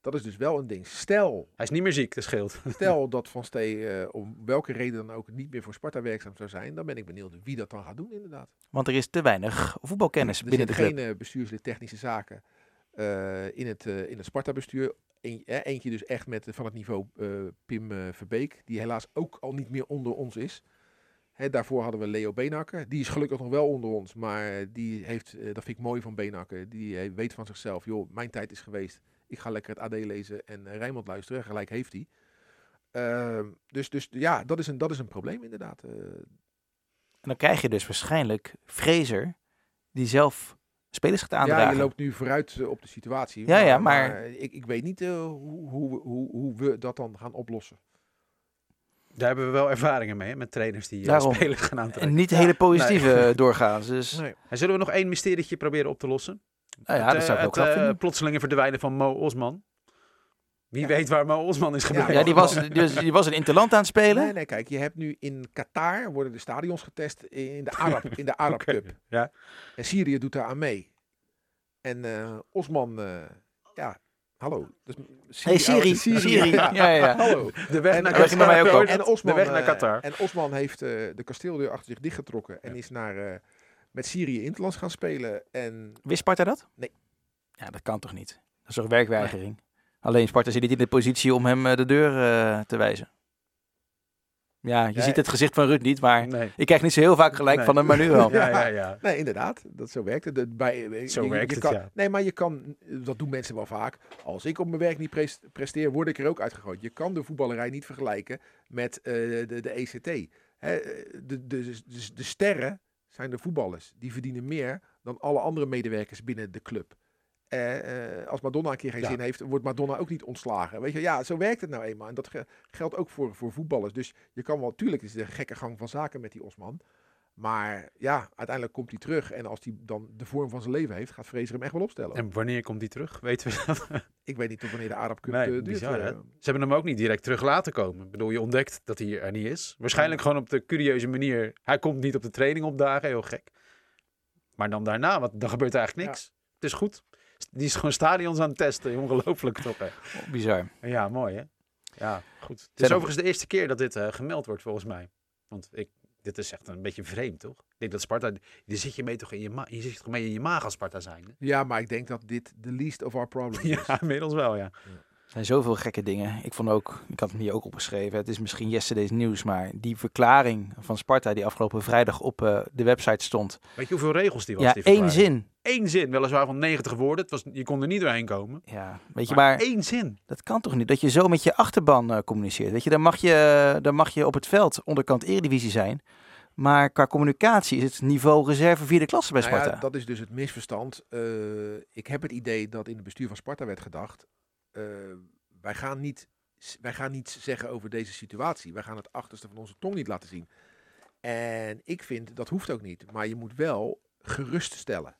Dat is dus wel een ding. Stel, Hij is niet meer ziek, dat scheelt. stel dat Van Stee eh, om welke reden dan ook niet meer voor Sparta werkzaam zou zijn, dan ben ik benieuwd wie dat dan gaat doen inderdaad. Want er is te weinig voetbalkennis er binnen de club. geen eh, bestuurslid technische zaken eh, in het, eh, in het Sparta-bestuur. Eén- eentje dus echt met, van het niveau eh, Pim Verbeek, die helaas ook al niet meer onder ons is. Daarvoor hadden we Leo Beenhakker. Die is gelukkig nog wel onder ons, maar die heeft, eh, dat vind ik mooi van Beenhakker, die eh, weet van zichzelf, joh, mijn tijd is geweest. Ik ga lekker het AD lezen en uh, Rijnmond luisteren. Gelijk heeft hij. Ehm, dus, dus ja, dat is een, dat is een probleem inderdaad. En dan krijg je dus waarschijnlijk Fraser, die zelf spelers gaat aandragen. Ja, je loopt nu vooruit op de situatie. Ja, ja, maar- ik, ik weet niet hoe, hoe, hoe, hoe we dat dan gaan oplossen. Daar hebben we wel ervaringen mee, hè, met trainers die eh, Daarom. spelers gaan aantrekken. En niet hele positieve eh, doorgaans. Dus Nee. En zullen we nog één mysterietje proberen op te lossen? nou ja, het, dat eh, zou ik het plotselinge verdwijnen van Mo Osman. Wie Ja. weet waar Mo Osman is gebleven. Ja, die was, die, die was een interland aan het spelen. Nee, nee, kijk, je hebt nu in Qatar worden de stadions getest in de Arab, in de Arab Cup. ja. En Syrië doet daar aan mee. En eh, Osman, eh, ja, hallo. Dus Hey Siri, Syrië, Siri. Ja, ja, ja. Hallo. De weg En, naar mij ook Qatar. En Osman, de weg naar Qatar. en Osman heeft eh, de kasteeldeur achter zich dichtgetrokken en is naar, eh, met Syrië Interlands gaan spelen. En Wist Sparta dat? Nee. Ja, dat kan toch niet? Dat is toch werkweigering? Alleen Sparta zit niet in de positie om hem eh, de deur te wijzen. Ja, je Ja, ziet het gezicht van Ruud niet, maar Nee. ik krijg niet zo heel vaak gelijk Nee. van hem, maar nu wel. Ja, ja, ja. Nee, inderdaad. Dat, zo werkt het. De- bij, Zo je- werkt je het, kan, ja. Nee, maar je kan, dat doen mensen wel vaak. Als ik op mijn werk niet pres- presteer, word ik er ook uitgegooid. Je kan de voetballerij niet vergelijken met eh, de, de ECT. Hè, de, de, de, de sterren zijn de voetballers. Die verdienen meer dan alle andere medewerkers binnen de club. Eh, eh, als Madonna een keer geen Ja. zin heeft, wordt Madonna ook niet ontslagen. Weet je, ja, zo werkt het nou eenmaal. En dat ge- geldt ook voor, voor voetballers. Dus je kan wel, tuurlijk is het een gekke gang van zaken met die Osman. Maar ja, uiteindelijk komt hij terug. En als hij dan de vorm van zijn leven heeft, gaat Fraser hem echt wel opstellen. En wanneer komt hij terug? Weten we dat? Ik weet niet tot wanneer de Arab Cup Nee, eh, duurt. bizar, hè? Ze hebben hem ook niet direct terug laten komen. Ik bedoel, je ontdekt dat hij er niet is. Waarschijnlijk gewoon op de curieuze manier. Hij komt niet op de training opdagen, heel gek. Maar dan daarna, want dan gebeurt er eigenlijk niks. Het is goed. Die is gewoon stadions aan het testen. Ongelooflijk toch, hè? Bizar. Ja, mooi, hè? Ja, goed. Het is er- overigens de eerste keer dat dit eh, gemeld wordt, volgens mij. Want ik, dit is echt een beetje vreemd, toch? Ik denk dat Sparta, die zit je mee toch in je, ma je zit toch mee in je maag als Sparta zijn. Ja, maar ik denk dat dit de least of our problems is. Ja, inmiddels wel, ja. Er zijn zoveel gekke dingen. Ik vond ook, ik had hem hier ook opgeschreven. Het is misschien yesterday's nieuws, maar die verklaring van Sparta die afgelopen vrijdag op eh, de website stond. Weet je hoeveel regels die was? Ja, die één zin. Eén zin, weliswaar van 90 woorden. Het was, je kon er niet doorheen komen. Ja, weet je, Maar, maar één zin. dat kan toch niet? Dat je zo met je achterban eh, communiceert. Weet je, dan mag je, dan mag je op het veld onderkant eredivisie zijn. Maar qua communicatie is het niveau reserve vierde klasse bij Nou Sparta. ja, dat is dus het misverstand. Eh, ik heb het idee dat in het bestuur van Sparta werd gedacht. Eh, wij, gaan niet, wij gaan niets zeggen over deze situatie. Wij gaan het achterste van onze tong niet laten zien. En ik vind dat hoeft ook niet. Maar je moet wel geruststellen.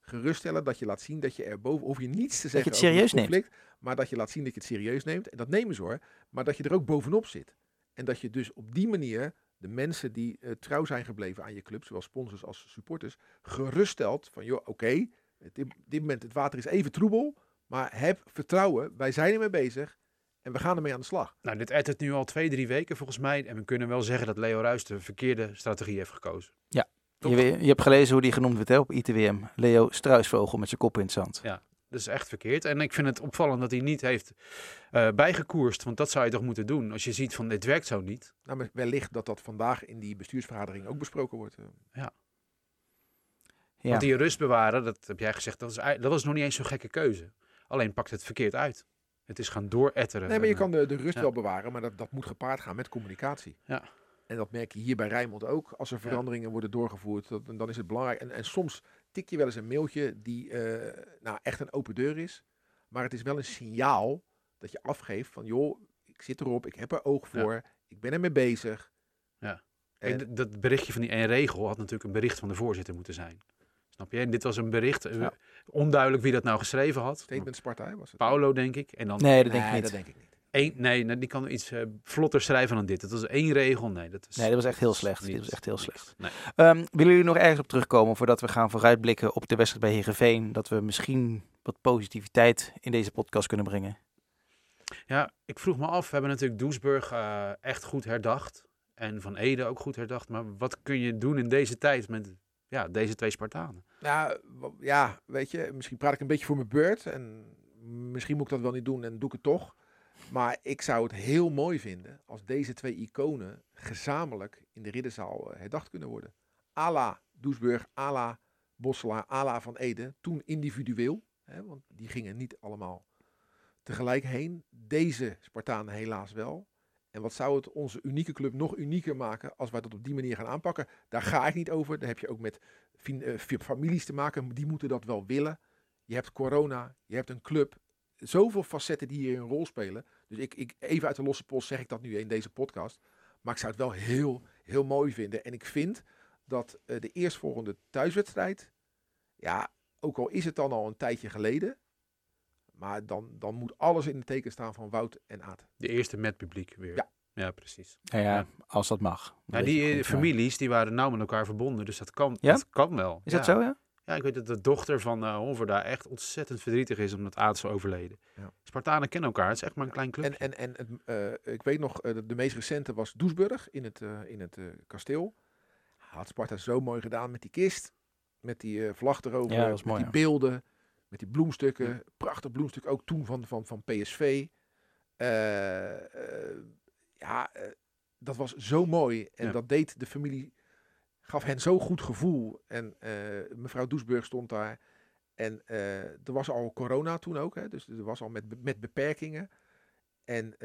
Geruststellen dat je laat zien dat je er boven. Hoef je niets te zeggen het over het neemt. conflict. Maar dat je laat zien dat je het serieus neemt. En dat nemen ze hoor. Maar dat je er ook bovenop zit. En dat je dus op die manier de mensen die eh, trouw zijn gebleven aan je club, zowel sponsors als supporters, geruststelt van joh, oké, dit, dit moment het water is even troebel, maar heb vertrouwen, wij zijn ermee bezig en we gaan ermee aan de slag. Nou, dit ettert nu al twee, drie weken volgens mij. En we kunnen wel zeggen dat Leo Ruijs de verkeerde strategie heeft gekozen. Toch? Je, je hebt gelezen hoe die genoemd werd hè, op ITWM. Leo Struisvogel met zijn kop in het zand. Dat is echt verkeerd. En ik vind het opvallend dat hij niet heeft eh, bijgekoerst. Want dat zou je toch moeten doen. Als je ziet van dit werkt zo niet. Nou, maar wellicht dat dat vandaag in die bestuursvergadering ook besproken wordt. eh. Ja. Want die rust bewaren, dat heb jij gezegd, dat, is, ei- dat was nog niet eens zo'n gekke keuze. Alleen pakt het verkeerd uit. Het is gaan dooretteren. Nee, maar je kan de, de rust ja. wel bewaren, maar dat, dat moet gepaard gaan met communicatie. Ja. En dat merk je hier bij Rijnmond ook. Als er veranderingen worden doorgevoerd, dat, dan is het belangrijk. En, en soms tik je wel eens een mailtje die eh, nou, echt een open deur is. Maar het is wel een signaal dat je afgeeft van, joh, ik zit erop, ik heb er oog Ja. voor, ik ben ermee bezig. Ja. En- dat berichtje van die één regel had natuurlijk een bericht van de voorzitter moeten zijn. Snap je? En dit was een bericht, eh, Ja. onduidelijk wie dat nou geschreven had. Statement Sparta was het. Paulo, denk ik. En dan, Nee, dat denk ik Nee, niet. dat denk ik niet. Eén, nee, nee, die kan iets eh, vlotter schrijven dan dit. Het was één regel. Nee, dat is Nee, dat was echt heel slecht. Dit was echt heel slecht. Nee. Ehm, willen jullie nog ergens op terugkomen voordat we gaan vooruitblikken op de wedstrijd bij Heerenveen? Dat we misschien wat positiviteit in deze podcast kunnen brengen. Ja, ik vroeg me af. We hebben natuurlijk Doesburg eh, echt goed herdacht. En Van Ede ook goed herdacht. Maar wat kun je doen in deze tijd met ja, deze twee Spartanen? Nou, ja, weet je, misschien praat ik een beetje voor mijn beurt. En misschien moet ik dat wel niet doen en doe ik het toch. Maar ik zou het heel mooi vinden als deze twee iconen gezamenlijk in de ridderzaal eh, herdacht kunnen worden. Ala Doesburg, ala Bosselaar, ala Van Ede. Toen individueel, hè, want die gingen niet allemaal tegelijk heen. Deze Spartanen helaas wel. En wat zou het onze unieke club nog unieker maken als wij dat op die manier gaan aanpakken? Daar ga ik niet over. Daar heb je ook met eh, families te maken. Die moeten dat wel willen. Je hebt corona, je hebt een club. Zoveel facetten die hier een rol spelen. Dus ik, ik, even uit de losse post zeg ik dat nu in deze podcast. Maar ik zou het wel heel, heel mooi vinden. En ik vind dat eh, de eerstvolgende thuiswedstrijd. Ja, ook al is het dan al een tijdje geleden. Maar dan, dan moet alles in het teken staan van Wout en Aad. De eerste met publiek weer. Ja. Ja, precies. Nou ja, Ja. als dat mag. Weet die eh, maar- families die waren nauw met elkaar verbonden. Dus dat kan, Ja? dat kan wel. Is ja. dat zo, ja? Ja, ik weet dat de dochter van eh Honver daar echt ontzettend verdrietig is omdat Aad is overleden. Ja. Spartanen kennen elkaar. Het is echt maar een klein clubje. En, en, en het, eh, ik weet nog, de, meest recente was Doesburg in het, eh, in het eh, kasteel. Had Sparta zo mooi gedaan met die kist. Met die eh, vlag erover. Met mooi, die ja. beelden. Met die bloemstukken. Prachtig bloemstuk ook toen van, van, van PSV. Eh, eh, ja, eh, dat was zo mooi. En Ja. dat deed de familie. Gaf hen zo'n goed gevoel. En mevrouw Doesburg stond daar. En er was al corona toen ook. Hè, dus er was al met, met beperkingen. En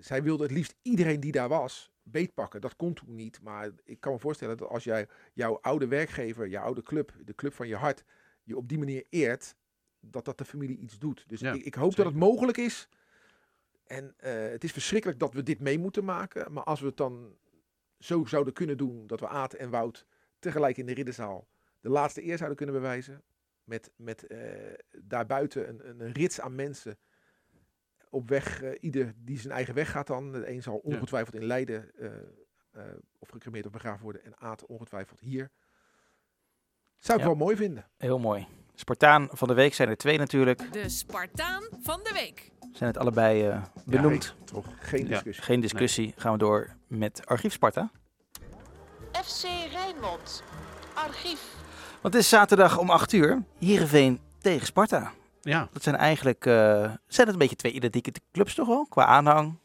zij wilde het liefst iedereen die daar was beetpakken. Dat kon toen niet. Maar ik kan me voorstellen dat als jij jouw oude werkgever, jouw oude club, de club van je hart, je op die manier eert, dat dat de familie iets doet. Dus Ja, ik, ik hoop dat het mogelijk is. En eh, het is verschrikkelijk dat we dit mee moeten maken. Maar als we het dan zo zouden kunnen doen dat we Aad en Wout tegelijk in de ridderzaal de laatste eer zouden kunnen bewijzen. Met, met eh, daarbuiten een, een, rits aan mensen op weg. eh, ieder die zijn eigen weg gaat dan. De een zal Ja. ongetwijfeld in Leiden eh, eh, of gecremeerd of begraven worden. En Aad ongetwijfeld hier. Zou ik Ja. wel mooi vinden. Heel mooi. Spartaan van de week zijn er twee natuurlijk. De Spartaan van de week. Zijn het allebei eh, benoemd. Toch geen Ja. discussie. Geen discussie. Gaan we door met Archief Sparta. FC Rijnmond. Archief. Want het is zaterdag om 8 uur. Heerenveen tegen Sparta. Ja, Dat zijn eigenlijk... eh, zijn het een beetje twee identieke clubs toch wel? Qua aanhang.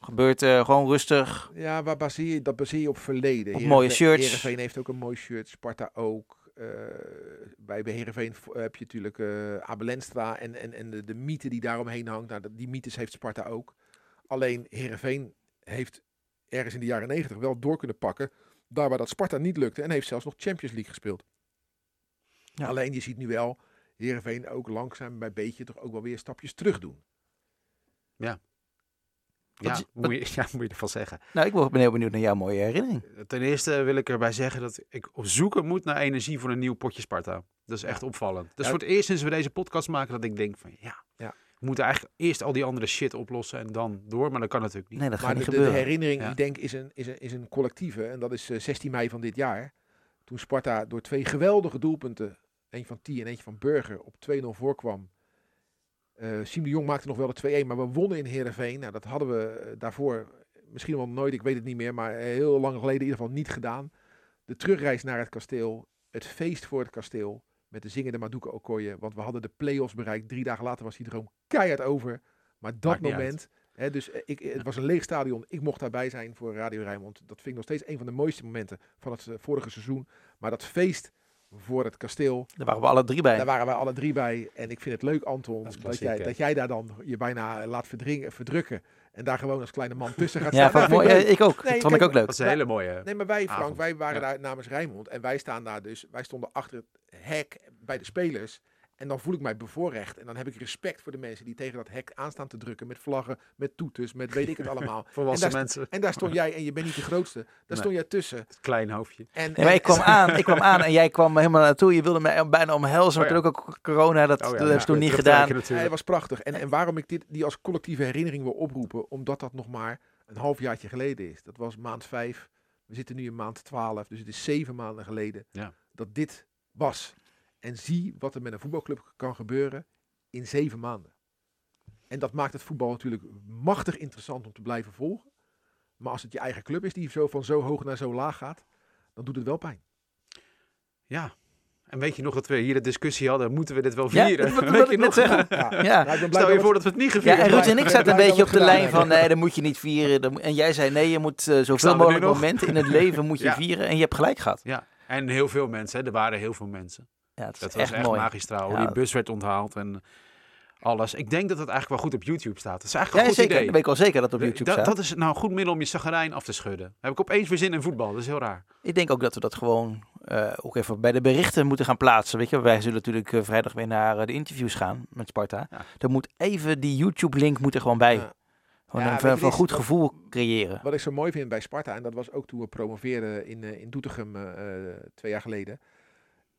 Gebeurt eh, gewoon rustig. Ja, waar baseer je, dat baseer je op verleden. Op mooie shirts. Heerenveen heeft ook een mooi shirt. Sparta ook. Eh, bij v- heb je natuurlijk eh Abel Enstra en, en, en de, de mythe die daaromheen hangt. Nou, die mythes heeft Sparta ook. Alleen Heerenveen heeft ergens in de jaren negentig wel door kunnen pakken. Daar waar dat Sparta niet lukte. En heeft zelfs nog Champions League gespeeld. Ja. Alleen je ziet nu wel Heerenveen ook langzaam bij beetje toch ook wel weer stapjes terug doen. Wat ja, moet je, ja, moet je ervan zeggen. Nou, ik ben heel benieuwd naar jouw mooie herinnering. Ten eerste wil ik erbij zeggen dat ik op zoeken moet naar energie voor een nieuw potje Sparta. Dat is echt opvallend. Dat is Ja. voor het eerst sinds we deze podcast maken dat ik denk van ja, Ja. we moeten eigenlijk eerst al die andere shit oplossen en dan door. Maar dat kan natuurlijk niet. Nee, dat gaat Maar niet de, de, de gebeuren. herinnering, Ja. ik denk, is een, is, een, is een collectieve. En dat is eh, 16 mei van dit jaar. Toen Sparta door twee geweldige doelpunten, eentje van T en eentje van Burger, op 2-0 voorkwam. Siem de Jong maakte nog wel de 2-1, maar we wonnen in Heerenveen. Nou, dat hadden we eh, daarvoor misschien wel nooit, ik weet het niet meer, maar heel lang geleden in ieder geval niet gedaan. De terugreis naar het kasteel, het feest voor het kasteel, met de zingende Maduka Okoye. Want we hadden de play-offs bereikt. Drie dagen later was die droom keihard over. Maar dat Maakt moment, hè, dus eh, ik, het was een leeg stadion. Ik mocht daarbij zijn voor Radio Rijnmond. Dat vind ik nog steeds een van de mooiste momenten van het vorige seizoen. Maar dat feest voor het kasteel, Daar waren we alle drie bij. daar waren wij alle drie bij. En ik vind het leuk, Anton, Dat jij, dat jij daar dan je bijna laat verdringen, verdrukken. En daar gewoon als kleine man tussen gaat Ja, staan. vond ik Dat mooi. ik Ja, ook. Nee, dat vond ik ook leuk. Dat is een hele mooie. Nee, maar wij, Frank, avond. wij waren Ja. daar namens Rijnmond. En wij staan daar dus, wij stonden achter het hek bij de spelers. En dan voel ik mij bevoorrecht. En dan heb ik respect voor de mensen die tegen dat hek aanstaan te drukken. Met vlaggen, met toeters, met weet ik het allemaal. Volwassen En daar mensen. En daar stond jij, en je bent niet de grootste, daar Nee. stond jij tussen. Klein hoofdje. En, Nee, maar ik kwam aan, ik kwam aan en jij kwam helemaal naartoe. Je wilde mij bijna omhelzen, maar Oh ja. toen ook corona, dat, Oh ja, dat heb ja, je toen niet gedaan. Hij was prachtig. En, en waarom ik dit, die als collectieve herinnering wil oproepen, omdat dat nog maar een halfjaartje geleden is. Dat was maand vijf. We zitten nu in maand twaalf, dus het is zeven maanden geleden Ja. dat dit was. En zie wat er met een voetbalclub kan gebeuren in zeven maanden. En dat maakt het voetbal natuurlijk machtig interessant om te blijven volgen. Maar als het je eigen club is die zo van zo hoog naar zo laag gaat, dan doet het wel pijn. Ja. En weet je nog dat we hier de discussie hadden, moeten we dit wel Ja, vieren? dat wil ik net zeggen. Ja. Ja. Nou, ik ben blij Stel dat je we voor het- dat we het niet Ja, gevierd en blij- Ruud en ik zaten een beetje op de lijn van, nee, dat moet je niet vieren. En jij zei, nee, je moet eh, zoveel mogelijk momenten in het leven moet je Ja. vieren. En je hebt gelijk gehad. Ja. En heel veel mensen, hè. er waren heel veel mensen. Ja, het is Dat echt, was echt mooi. magistraal. hoe Ja. Die bus werd onthaald en alles. Ik denk dat het eigenlijk wel goed op YouTube staat. Dat is eigenlijk Ja, een goed zeker. idee. Dat weet ik wel zeker dat het op YouTube dat, staat. dat is nou een goed middel om je zagarijn af te schudden. Heb ik opeens weer zin in voetbal. Dat is heel raar. Ik denk ook dat we dat gewoon eh, ook even bij de berichten moeten gaan plaatsen. Weet je, wij zullen natuurlijk eh, vrijdag weer naar eh, de interviews gaan met Sparta. Ja. Dan moet even die YouTube-link moet er gewoon bij. Ja. Gewoon Ja, een, je, goed is- gevoel creëren. Wat ik zo mooi vind bij Sparta, en dat was ook toen we promoveerden in, eh, in Doetinchem eh, eh, twee jaar geleden,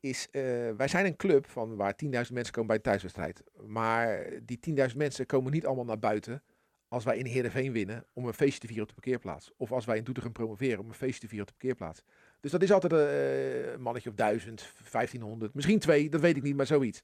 is eh, wij zijn een club van waar 10.000 mensen komen bij de thuiswedstrijd. Maar die 10.000 mensen komen niet allemaal naar buiten als wij in Heerenveen winnen om een feestje te vieren op de parkeerplaats. Of als wij in Doetinchem promoveren om een feestje te vieren op de parkeerplaats. Dus dat is altijd eh, een mannetje of 1000, 1500, misschien twee, dat weet ik niet, maar zoiets.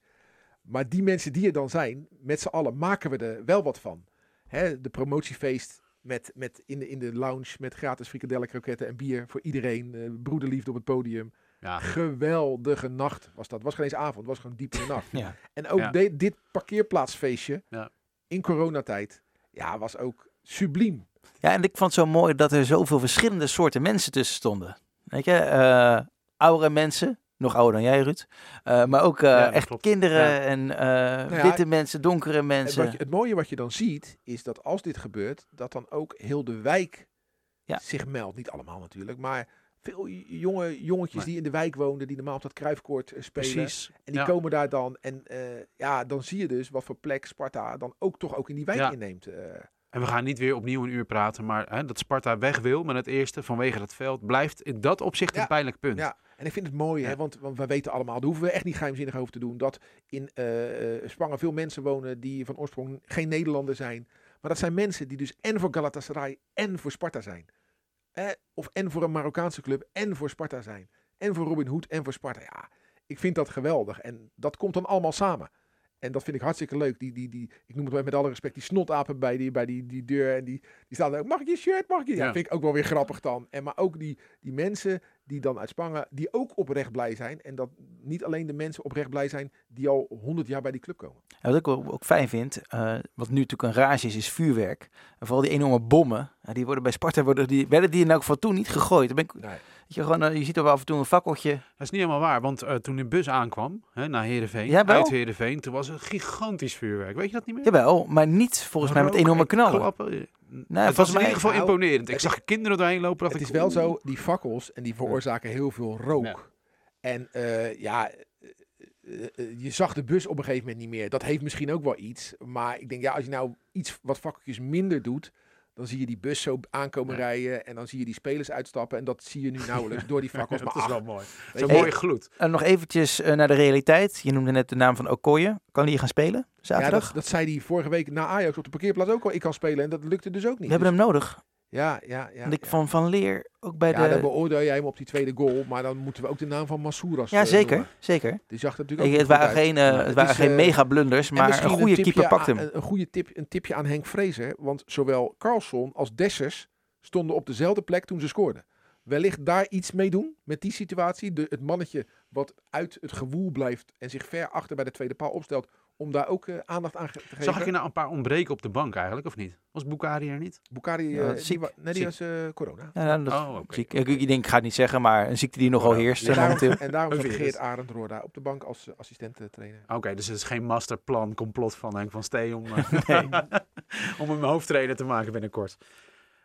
Maar die mensen die er dan zijn, met z'n allen maken we er wel wat van. Hè, de promotiefeest met, met in, de, in de lounge met gratis frikadellen, kroketten en bier voor iedereen. eh, broederliefde op het podium. Ja. Geweldige nacht was dat. Was geen eens avond, was gewoon diep in de nacht. Ja. En ook Ja. de- dit parkeerplaatsfeestje Ja. in coronatijd, ja, was ook subliem. Ja, en ik vond het zo mooi dat er zoveel verschillende soorten mensen tussen stonden. Weet je, eh oudere mensen, nog ouder dan jij Ruud. Eh, maar ook eh, Ja, echt klopt. kinderen Ja. en eh, ja, witte mensen, donkere En mensen. wat je, het mooie wat je dan ziet, is dat als dit gebeurt, dat dan ook heel de wijk Ja. zich meldt. Niet allemaal natuurlijk, maar veel jonge jongetjes Nee. die in de wijk woonden, die normaal op dat kruifkoord eh, spelen. Precies. En die Ja. komen daar dan. En eh, ja, dan zie je dus wat voor plek Sparta dan ook toch ook in die wijk Ja. inneemt. eh. En we gaan niet weer opnieuw een uur praten, maar hè, dat Sparta weg wil met het eerste vanwege dat veld, blijft in dat opzicht Ja. een pijnlijk punt. Ja, en ik vind het mooi, hè, want, want we weten allemaal, daar hoeven we echt niet geheimzinnig over te doen, dat in eh, Spangen veel mensen wonen die van oorsprong geen Nederlander zijn. Maar dat zijn mensen die dus en voor Galatasaray en voor Sparta zijn. Of en voor een Marokkaanse club en voor Sparta zijn. En voor Robin Hood en voor Sparta. Ja, ik vind dat geweldig. En dat komt dan allemaal samen. En dat vind ik hartstikke leuk. Die, die, die, ik noem het met alle respect, die snotapen bij die, bij die, die deur. En die, die staan er, mag ik je shirt, mag ik je? Ja, Ja. vind ik ook wel weer grappig dan. En maar ook die, die mensen die dan uit Spangen, die ook oprecht blij zijn. En dat niet alleen de mensen oprecht blij zijn die al 100 jaar bij die club komen. En wat ik ook, ook fijn vind, eh, wat nu natuurlijk een rage is, is vuurwerk. En vooral die enorme bommen, die worden bij Sparta, worden die, werden die in elk geval toen niet gegooid. Ben ik, Nee. Je, gewoon, eh, je ziet er wel af en toe een fakkeltje. Dat is niet helemaal waar, want eh, toen de bus aankwam hè, naar Heerenveen, uit Heerenveen, toen was het gigantisch vuurwerk. Weet je dat niet meer? Jawel, maar niet volgens mij met Rook enorme en knallen. klappen. Nee, het was in ieder geval Nou, imponerend. Ik zag kinderen doorheen lopen. dacht Het is wel zo, die fakkels, en die veroorzaken heel veel rook. Ja. En eh, ja, je zag de bus op een gegeven moment niet meer. Dat heeft misschien ook wel iets. Maar ik denk, ja, als je nou iets wat fakkeltjes minder doet, dan zie je die bus zo aankomen Ja. rijden. En dan zie je die spelers uitstappen. En dat zie je nu nauwelijks door die fakkels. dat maar is wel mooi. Zo'n je, mooie gloed. En nog eventjes eh, naar de realiteit. Je noemde net de naam van Okoye. Kan die hier gaan spelen ja, zaterdag? dat, dat zei hij vorige week na Ajax op de parkeerplaats ook al. Ik kan spelen en dat lukte dus ook niet. We hebben hem nodig. Ja, ja, ja. Want ik ja. van Van Leer ook bij ja, dan de... beoordeel jij hem op die tweede goal. Maar dan moeten we ook de naam van Massouras Ja, eh, zeker. noemen. zeker. Die zag natuurlijk ook je, het niet waren geen, uit. eh, het waren geen eh, mega blunders, maar een goede keeper pakt hem. Een, een goede tip, een tipje aan Henk Vrezer. Want zowel Carlson als Dessers stonden op dezelfde plek toen ze scoorden. Wellicht daar iets mee doen met die situatie. De, het mannetje wat uit het gewoel blijft en zich ver achter bij de tweede paal opstelt. Om daar ook eh, aandacht aan te geven. Zag ik je nou een paar ontbreken op de bank eigenlijk, of niet? Was Bukari er niet? Bukari, Ja, eh, die wa- nee, die Ziek. was eh, corona. Ja, nou, dat Oh, ik, ik, ik denk, ik ga het niet zeggen, maar een ziekte die nogal ja. heerst En daarom, momenteel. en daarom Een zat. Geert Arend Roorda op de bank als uh, assistent-trainer. Oké, dus het is geen masterplan, complot van Henk van Stee om, om hem hoofdtrainer te maken binnenkort.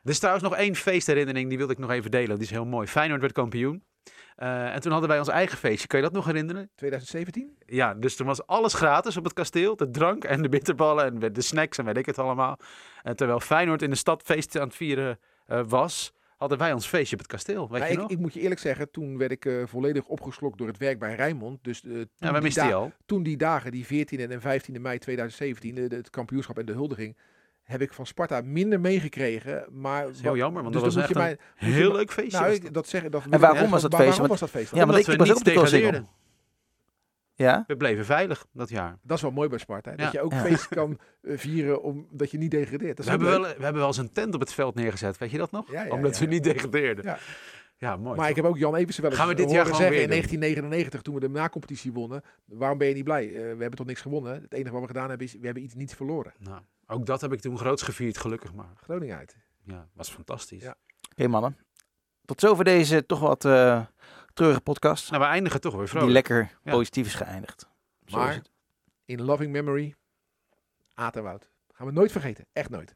Er is trouwens nog één feestherinnering, die wilde ik nog even delen. Die is heel mooi. Feyenoord werd kampioen. Eh, en toen hadden wij ons eigen feestje. Kan je dat nog herinneren? 2017? Ja, dus toen was alles gratis op het kasteel. De drank en de bitterballen en de snacks en weet ik het allemaal. En terwijl Feyenoord in de stad feest aan het vieren eh, was, hadden wij ons feestje op het kasteel. Weet Maar je ik, nog? ik moet je eerlijk zeggen, toen werd ik eh, volledig opgeslokt door het werk bij Rijnmond. Dus eh, toen, ja, die al. toen die dagen, die 14e en 15e mei 2017, de, de- het kampioenschap en de huldiging, heb ik van Sparta minder meegekregen. Maar Dat is heel jammer, want dus dat was echt een heel leuk feestje. Nou, ik, dat. zeggen, dat En waarom was dat feestje? Waarom was dat feest? Ja, want ik, was ook niet op de. Ja? We bleven veilig dat jaar. Dat is wel mooi bij Sparta. hè, Dat Ja. je ook Ja. feest kan eh, vieren omdat je niet degradeert. Dat We hebben, leuk. wel, we hebben wel eens een tent op het veld neergezet. Weet je dat nog? Ja, ja, Omdat ja, we niet degradeerden. Ja. Ja, mooi. Maar ik heb ook Jan Eversen wel eens Gaan we dit jaar gewoon zeggen weer in doen? 1999, toen we de na-competitie wonnen. Waarom ben je niet blij? Eh, we hebben toch niks gewonnen? Het enige wat we gedaan hebben is, we hebben iets niet verloren. Nou, ook dat heb ik toen groots gevierd, gelukkig maar. Groningen uit. Ja, was fantastisch. Ja. Oké mannen. Tot zover deze toch wat eh treurige podcast. Nou, we eindigen toch weer die vrolijk. lekker Ja. positief is geëindigd. Zo Maar- is het. In loving memory, Aad en Wout. Gaan we nooit vergeten. Echt nooit.